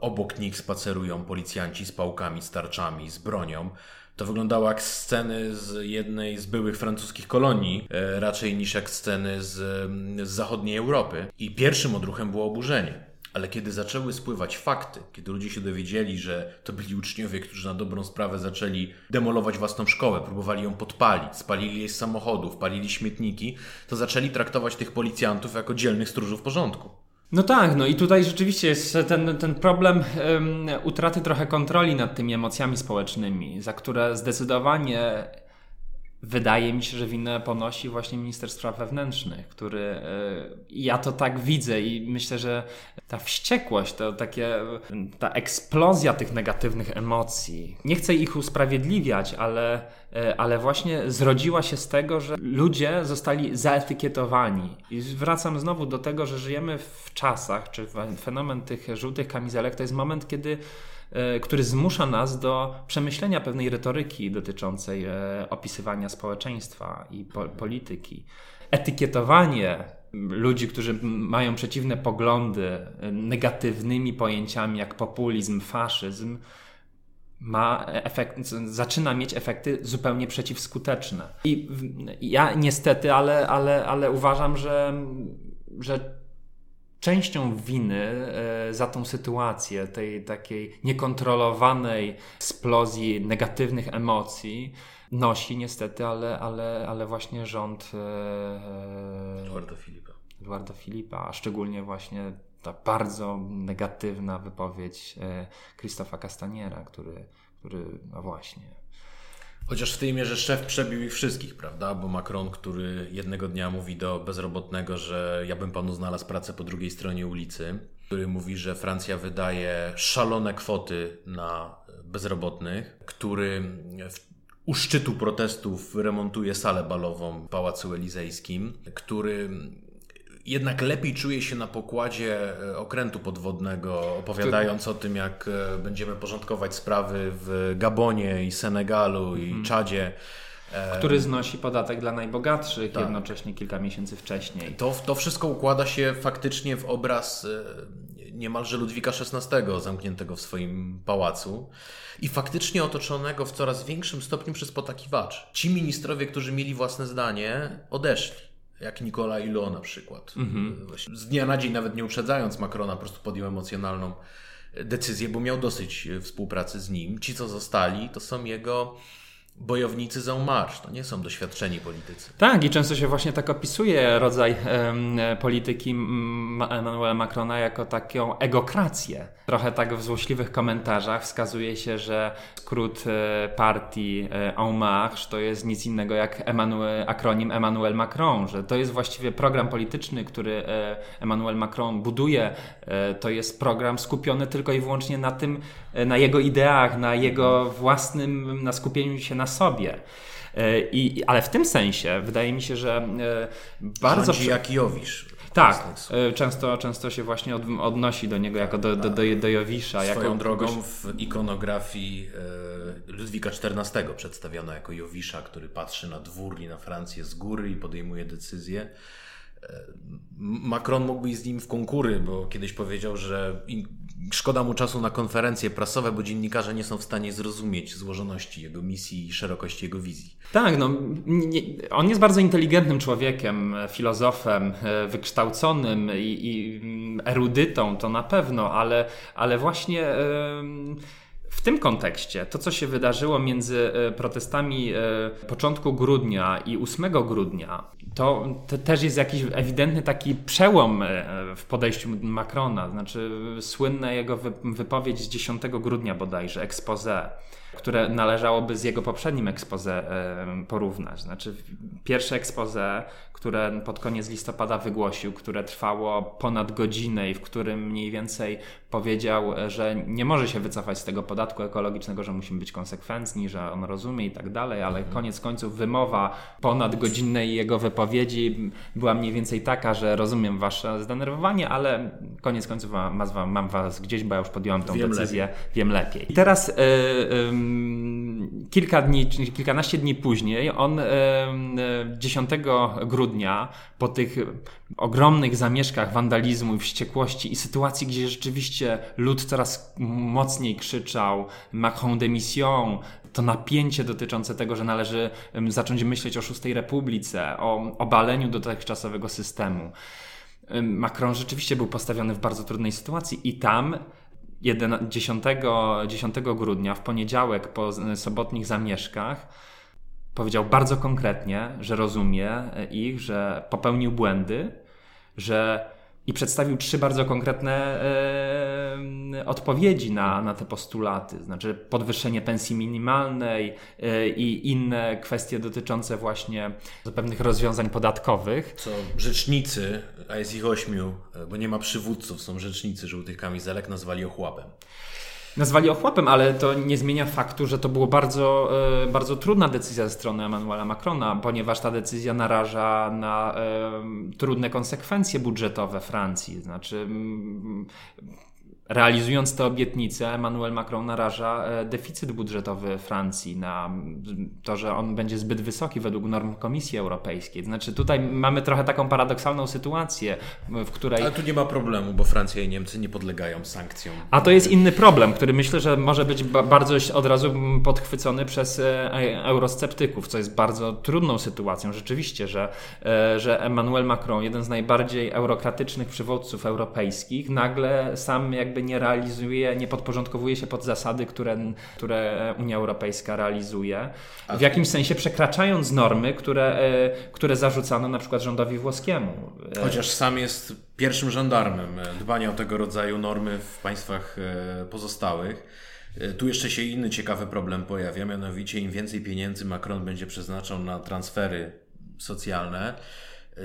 obok nich spacerują policjanci z pałkami, z tarczami, z bronią. To wyglądało jak sceny z jednej z byłych francuskich kolonii, e, raczej niż jak sceny z, z zachodniej Europy. I pierwszym odruchem było oburzenie. Ale kiedy zaczęły spływać fakty, kiedy ludzie się dowiedzieli, że to byli uczniowie, którzy na dobrą sprawę zaczęli demolować własną szkołę, próbowali ją podpalić, spalili jej z samochodów, palili śmietniki, to zaczęli traktować tych policjantów jako dzielnych stróżów porządku. No tak, no i tutaj rzeczywiście jest ten, ten problem um, utraty trochę kontroli nad tymi emocjami społecznymi, za które zdecydowanie wydaje mi się, że winę ponosi właśnie minister spraw wewnętrznych, który e, ja to tak widzę i myślę, że ta wściekłość, to takie, ta eksplozja tych negatywnych emocji, nie chcę ich usprawiedliwiać, ale, e, ale właśnie zrodziła się z tego, że ludzie zostali zaetykietowani. I wracam znowu do tego, że żyjemy w czasach, czy fenomen tych żółtych kamizelek to jest moment, kiedy który zmusza nas do przemyślenia pewnej retoryki dotyczącej e, opisywania społeczeństwa i po polityki. Etykietowanie ludzi, którzy mają przeciwne poglądy e, negatywnymi pojęciami jak populizm, faszyzm, ma efekt, zaczyna mieć efekty zupełnie przeciwskuteczne. I ja niestety, ale, ale, ale uważam, że, że częścią winy e, za tą sytuację, tej takiej niekontrolowanej eksplozji negatywnych emocji nosi niestety, ale, ale, ale właśnie rząd e, Eduardo Filipa. Eduardo Filipa, a szczególnie właśnie ta bardzo negatywna wypowiedź e, Krzysztofa Castaniera, który, który no właśnie Chociaż w tej mierze szef przebił ich wszystkich, prawda? Bo Macron, który jednego dnia mówi do bezrobotnego, że ja bym panu znalazł pracę po drugiej stronie ulicy, który mówi, że Francja wydaje szalone kwoty na bezrobotnych, który u szczytu protestów remontuje salę balową w Pałacu Elizejskim, który jednak lepiej czuje się na pokładzie e, okrętu podwodnego, opowiadając o tym, jak e, będziemy porządkować sprawy w Gabonie i Senegalu i hmm. Czadzie. E, Który znosi podatek dla najbogatszych tak. jednocześnie kilka miesięcy wcześniej. To, to wszystko układa się faktycznie w obraz niemalże Ludwika XVI, zamkniętego w swoim pałacu i faktycznie otoczonego w coraz większym stopniu przez potakiwaczy. Ci ministrowie, którzy mieli własne zdanie, odeszli. Jak Nicola Hulot na przykład. Mhm. Z dnia na dzień, nawet nie uprzedzając Macrona, po prostu podjął emocjonalną decyzję, bo miał dosyć współpracy z nim. Ci, co zostali, to są jego bojownicy za marsz, to nie są doświadczeni politycy. Tak, i często się właśnie tak opisuje rodzaj polityki Emmanuela Macrona jako taką egokrację. Trochę tak w złośliwych komentarzach wskazuje się, że skrót e, partii e, En Marche to jest nic innego jak Emmanuel, akronim Emmanuel Macron, że to jest właściwie program polityczny, który e, Emmanuel Macron buduje. To jest program skupiony tylko i wyłącznie na tym, na jego ideach, na jego własnym, na skupieniu się na sobie. I, ale w tym sensie wydaje mi się, że bardzo. Rządzi jak Jowisz. Tak, e, często, często się właśnie od, odnosi do niego jako do, do, do, do Jowisza. Swoją jako drogą kogoś... w ikonografii e, Ludwika XIV przedstawiono jako Jowisza, który patrzy na dwór i na Francję z góry i podejmuje decyzje. Macron mógłby z nim w konkury, bo kiedyś powiedział, że szkoda mu czasu na konferencje prasowe, bo dziennikarze nie są w stanie zrozumieć złożoności jego misji i szerokości jego wizji. Tak, no, on jest bardzo inteligentnym człowiekiem, filozofem, e, wykształconym i, i erudytą, to na pewno, ale, ale właśnie. Yy w tym kontekście to, co się wydarzyło między e, protestami e, początku grudnia i 8 grudnia, to, też jest jakiś ewidentny taki przełom e, w podejściu Macrona. Znaczy, słynna jego wypowiedź z 10 grudnia bodajże, expose które należałoby z jego poprzednim expose porównać. Znaczy, pierwsze expose, które pod koniec listopada wygłosił, które trwało ponad godzinę i w którym mniej więcej powiedział, że nie może się wycofać z tego podatku ekologicznego, że musimy być konsekwentni, że on rozumie i tak dalej, ale mhm. koniec końców wymowa ponad godzinnej jego wypowiedzi była mniej więcej taka, że rozumiem wasze zdenerwowanie, ale koniec końców mam, mam was gdzieś, bo ja już podjąłem tą wiem decyzję, lepiej. wiem lepiej. I teraz yy, kilka dni, kilkanaście dni później, on yy, 10 grudnia po tych ogromnych zamieszkach wandalizmu i wściekłości i sytuacji, gdzie rzeczywiście lud coraz mocniej krzyczał Macron démission, to napięcie dotyczące tego, że należy zacząć myśleć o szóstej republice, o obaleniu dotychczasowego systemu. Macron rzeczywiście był postawiony w bardzo trudnej sytuacji i tam 10, 10 grudnia, w poniedziałek po sobotnich zamieszkach, powiedział bardzo konkretnie, że rozumie ich, że popełnił błędy, że i przedstawił trzy bardzo konkretne odpowiedzi na, na te postulaty, znaczy podwyższenie pensji minimalnej e, i inne kwestie dotyczące właśnie pewnych rozwiązań podatkowych. Co rzecznicy, a jest ich ośmiu, e, bo nie ma przywódców, są rzecznicy żółtych kamizelek, nazwali ochłapem nazwali ochłapem, ale to nie zmienia faktu, że to było bardzo, e, bardzo trudna decyzja ze strony Emmanuela Macrona, ponieważ ta decyzja naraża na e, trudne konsekwencje budżetowe Francji. Znaczy, Realizując te obietnice, Emmanuel Macron naraża e, deficyt budżetowy Francji na to, że on będzie zbyt wysoki według norm Komisji Europejskiej. Znaczy, tutaj mamy trochę taką paradoksalną sytuację, w której. Ale tu nie ma problemu, bo Francja i Niemcy nie podlegają sankcjom. A to jest inny problem, który myślę, że może być bardzo od razu podchwycony przez e, e, eurosceptyków, co jest bardzo trudną sytuacją. Rzeczywiście, że, że Emmanuel Macron, jeden z najbardziej eurokratycznych przywódców europejskich, nagle sam jakby nie realizuje, nie podporządkowuje się pod zasady, które, które Unia Europejska realizuje. W jakimś sensie przekraczając normy, które, e, które zarzucano na przykład rządowi włoskiemu. E, Chociaż sam jest pierwszym żandarmem dbania o tego rodzaju normy w państwach e, pozostałych. Tu jeszcze się inny ciekawy problem pojawia, mianowicie im więcej pieniędzy Macron będzie przeznaczał na transfery socjalne,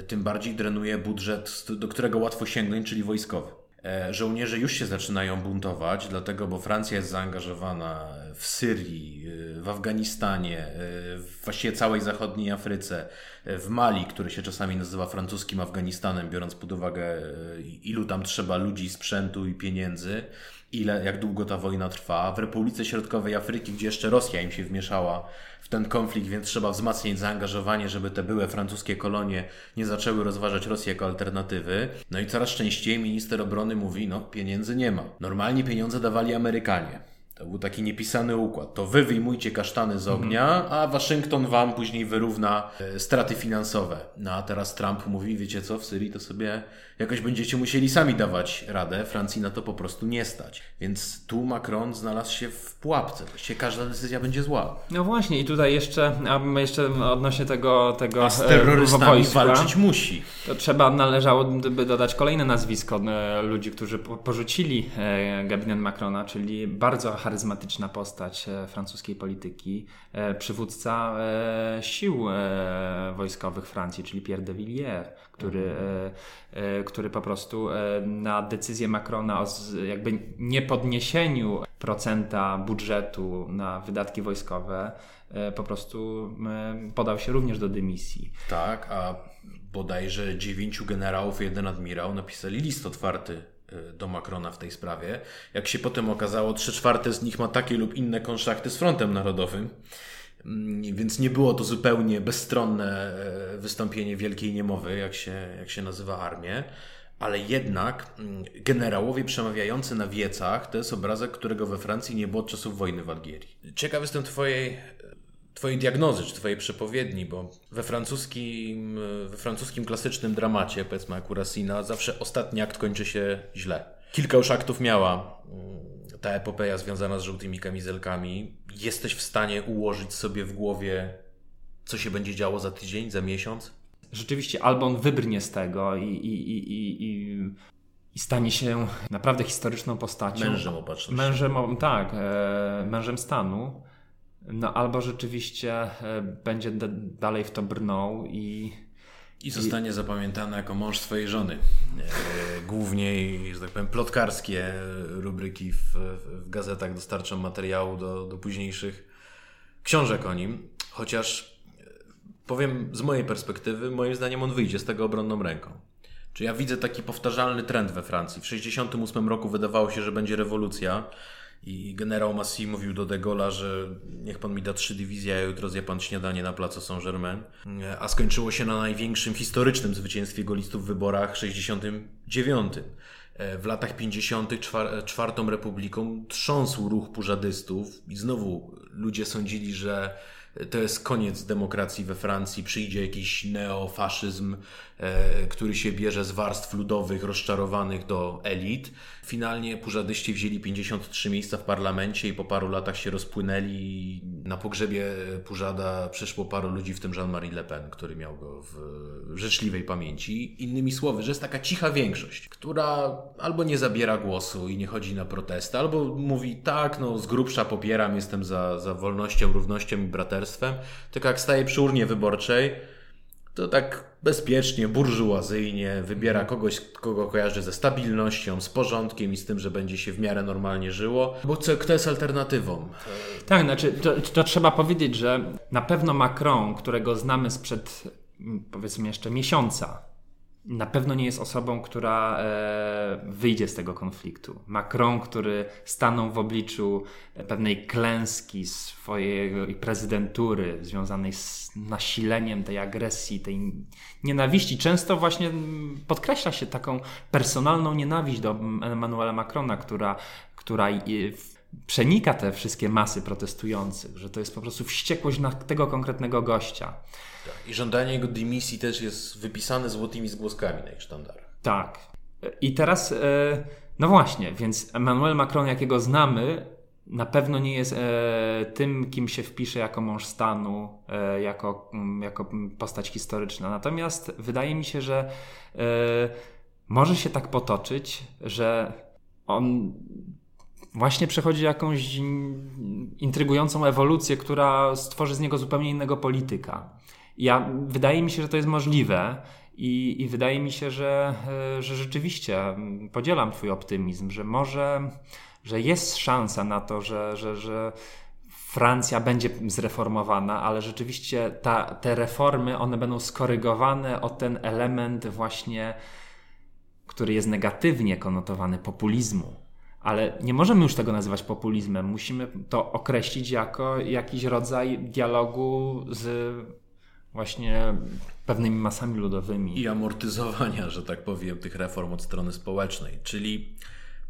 tym bardziej drenuje budżet, do którego łatwo sięgnąć, czyli wojskowy. E, żołnierze już się zaczynają buntować, dlatego, bo Francja jest zaangażowana w Syrii, w Afganistanie, właściwie całej zachodniej Afryce, w Mali, który się czasami nazywa francuskim Afganistanem, biorąc pod uwagę ilu tam trzeba ludzi, sprzętu i pieniędzy, ile, jak długo ta wojna trwa. W Republice Środkowej Afryki, gdzie jeszcze Rosja im się wmieszała w ten konflikt, więc trzeba wzmacniać zaangażowanie, żeby te były francuskie kolonie nie zaczęły rozważać Rosji jako alternatywy. No i coraz częściej minister obrony mówi, no pieniędzy nie ma. Normalnie pieniądze dawali Amerykanie. To był taki niepisany układ. To wy wyjmujcie kasztany z ognia, a Waszyngton wam później wyrówna e, straty finansowe. No a teraz Trump mówi, wiecie co, w Syrii to sobie jakoś będziecie musieli sami dawać radę. Francji na to po prostu nie stać. Więc tu Macron znalazł się w pułapce. Właściwie każda decyzja będzie zła. No właśnie i tutaj jeszcze, a jeszcze odnośnie tego, tego a z terrorystami wojska, walczyć musi. To trzeba, należałoby dodać kolejne nazwisko e, ludzi, którzy porzucili e, gabinet Macrona, czyli bardzo charyzmatyczna postać e, francuskiej polityki, przywódca sił wojskowych Francji, czyli Pierre de Villiers, który, który po prostu na decyzję Macrona o jakby niepodniesieniu procenta budżetu na wydatki wojskowe po prostu podał się również do dymisji. Tak, a bodajże dziewięciu generałów i jeden admirał napisali list otwarty e, do Macrona w tej sprawie. Jak się potem okazało, trzy czwarte z nich ma takie lub inne konszachty z Frontem Narodowym, mm, więc nie było to zupełnie bezstronne e, wystąpienie wielkiej niemowy, jak się, jak się nazywa armię. Ale jednak mm, generałowie przemawiający na wiecach to jest obrazek, którego we Francji nie było od czasów wojny w Algierii. Ciekaw jestem Twojej Twojej diagnozy, czy Twojej przepowiedni, bo we francuskim, we francuskim klasycznym dramacie, powiedzmy Racina, zawsze ostatni akt kończy się źle. Kilka już aktów miała mm, ta epopeja związana z żółtymi kamizelkami. Jesteś w stanie ułożyć sobie w głowie, co się będzie działo za tydzień, za miesiąc? Rzeczywiście, albo on wybrnie z tego i, i, i, i, i stanie się naprawdę historyczną postacią. Mężem opatrzności. Mężem, tak, e, mężem stanu no albo rzeczywiście e, będzie dalej w to brnął i. I zostanie i... zapamiętany jako mąż swojej żony. E, głównie, że tak powiem, plotkarskie rubryki w, w gazetach dostarczą materiału do, do późniejszych książek o nim. Chociaż e, powiem z mojej perspektywy, moim zdaniem on wyjdzie z tego obronną ręką. Czy ja widzę taki powtarzalny trend we Francji. W 1968 roku wydawało się, że będzie rewolucja. I generał Massy mówił do De Gaulle'a, że niech pan mi da trzy dywizje, a jutro zje pan śniadanie na placu Saint-Germain. A skończyło się na największym historycznym zwycięstwie golistów w wyborach 69. W latach 50. czwartą republiką trząsł ruch pużadystów i znowu ludzie sądzili, że to jest koniec demokracji we Francji, przyjdzie jakiś neofaszyzm, e, który się bierze z warstw ludowych rozczarowanych do elit. Finalnie Purzadyści wzięli 53 miejsca w parlamencie i po paru latach się rozpłynęli. Na pogrzebie Purzada przyszło paru ludzi, w tym Jean-Marie Le Pen, który miał go w życzliwej pamięci. Innymi słowy, że jest taka cicha większość, która albo nie zabiera głosu i nie chodzi na protesty, albo mówi tak, no z grubsza popieram, jestem za, za wolnością, równością i braterstwem, tylko jak staje przy urnie wyborczej, to tak bezpiecznie, burżuazyjnie wybiera kogoś, kogo kojarzy ze stabilnością, z porządkiem i z tym, że będzie się w miarę normalnie żyło, bo co, kto jest alternatywą? Tak, znaczy to, to trzeba powiedzieć, że na pewno Macron, którego znamy sprzed powiedzmy jeszcze miesiąca, na pewno nie jest osobą, która e, wyjdzie z tego konfliktu. Macron, który stanął w obliczu pewnej klęski swojej prezydentury związanej z nasileniem tej agresji, tej nienawiści. Często właśnie podkreśla się taką personalną nienawiść do Emmanuela Macrona, która, która przenika te wszystkie masy protestujących, że to jest po prostu wściekłość na tego konkretnego gościa. I żądanie jego dymisji też jest wypisane złotymi zgłoskami na ich sztandarach. Tak. I teraz, e, no właśnie, więc Emmanuel Macron, jakiego znamy, na pewno nie jest e, tym, kim się wpisze jako mąż stanu, e, jako, jako postać historyczna. Natomiast wydaje mi się, że może się tak potoczyć, że on właśnie przechodzi jakąś intrygującą ewolucję, która stworzy z niego zupełnie innego polityka. Ja, wydaje mi się, że to jest możliwe i, i wydaje mi się, że, e, że rzeczywiście podzielam Twój optymizm, że może, że jest szansa na to, że, że, że Francja będzie zreformowana, ale rzeczywiście ta, te reformy, one będą skorygowane o ten element właśnie, który jest negatywnie konotowany populizmu. Ale nie możemy już tego nazywać populizmem. Musimy to określić jako jakiś rodzaj dialogu z właśnie pewnymi masami ludowymi. I amortyzowania, że tak powiem, tych reform od strony społecznej. Czyli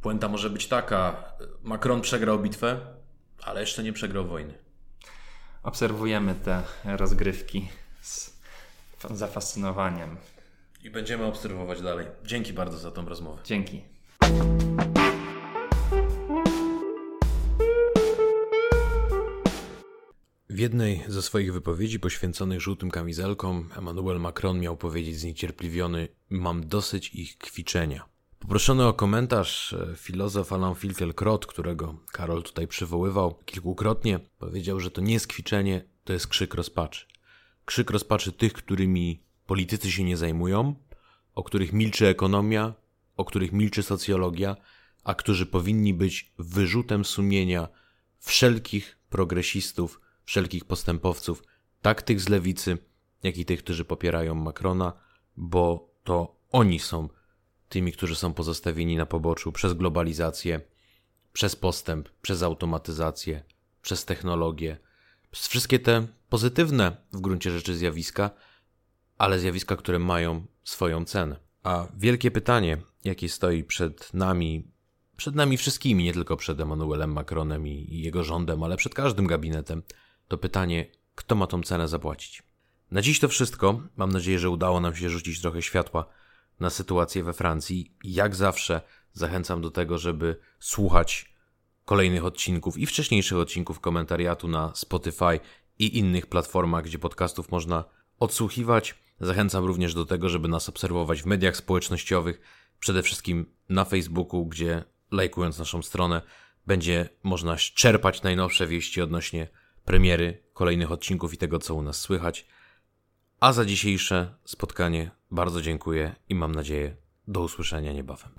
puenta może być taka: Macron przegrał bitwę, ale jeszcze nie przegrał wojny. Obserwujemy te rozgrywki z zafascynowaniem. I będziemy obserwować dalej. Dzięki bardzo za tą rozmowę. Dzięki. W jednej ze swoich wypowiedzi poświęconych żółtym kamizelkom Emmanuel Macron miał powiedzieć zniecierpliwiony: Mam dosyć ich kwiczenia. Poproszony o komentarz e, filozof Alain Finkielkraut, którego Karol tutaj przywoływał kilkukrotnie, powiedział, że to nie jest kwiczenie, to jest krzyk rozpaczy. Krzyk rozpaczy tych, którymi politycy się nie zajmują, o których milczy ekonomia, o których milczy socjologia, a którzy powinni być wyrzutem sumienia wszelkich progresistów, wszelkich postępowców, tak tych z lewicy, jak i tych, którzy popierają Macrona, bo to oni są tymi, którzy są pozostawieni na poboczu przez globalizację, przez postęp, przez automatyzację, przez technologię, przez wszystkie te pozytywne w gruncie rzeczy zjawiska, ale zjawiska, które mają swoją cenę. A wielkie pytanie, jakie stoi przed nami, przed nami wszystkimi, nie tylko przed Emmanuelem Macronem i jego rządem, ale przed każdym gabinetem, to pytanie, kto ma tą cenę zapłacić. Na dziś to wszystko. Mam nadzieję, że udało nam się rzucić trochę światła na sytuację we Francji. Jak zawsze zachęcam do tego, żeby słuchać kolejnych odcinków i wcześniejszych odcinków komentariatu na Spotify i innych platformach, gdzie podcastów można odsłuchiwać. Zachęcam również do tego, żeby nas obserwować w mediach społecznościowych, przede wszystkim na Facebooku, gdzie lajkując naszą stronę będzie można czerpać najnowsze wieści odnośnie premiery kolejnych odcinków i tego, co u nas słychać. A za dzisiejsze spotkanie bardzo dziękuję i mam nadzieję do usłyszenia niebawem.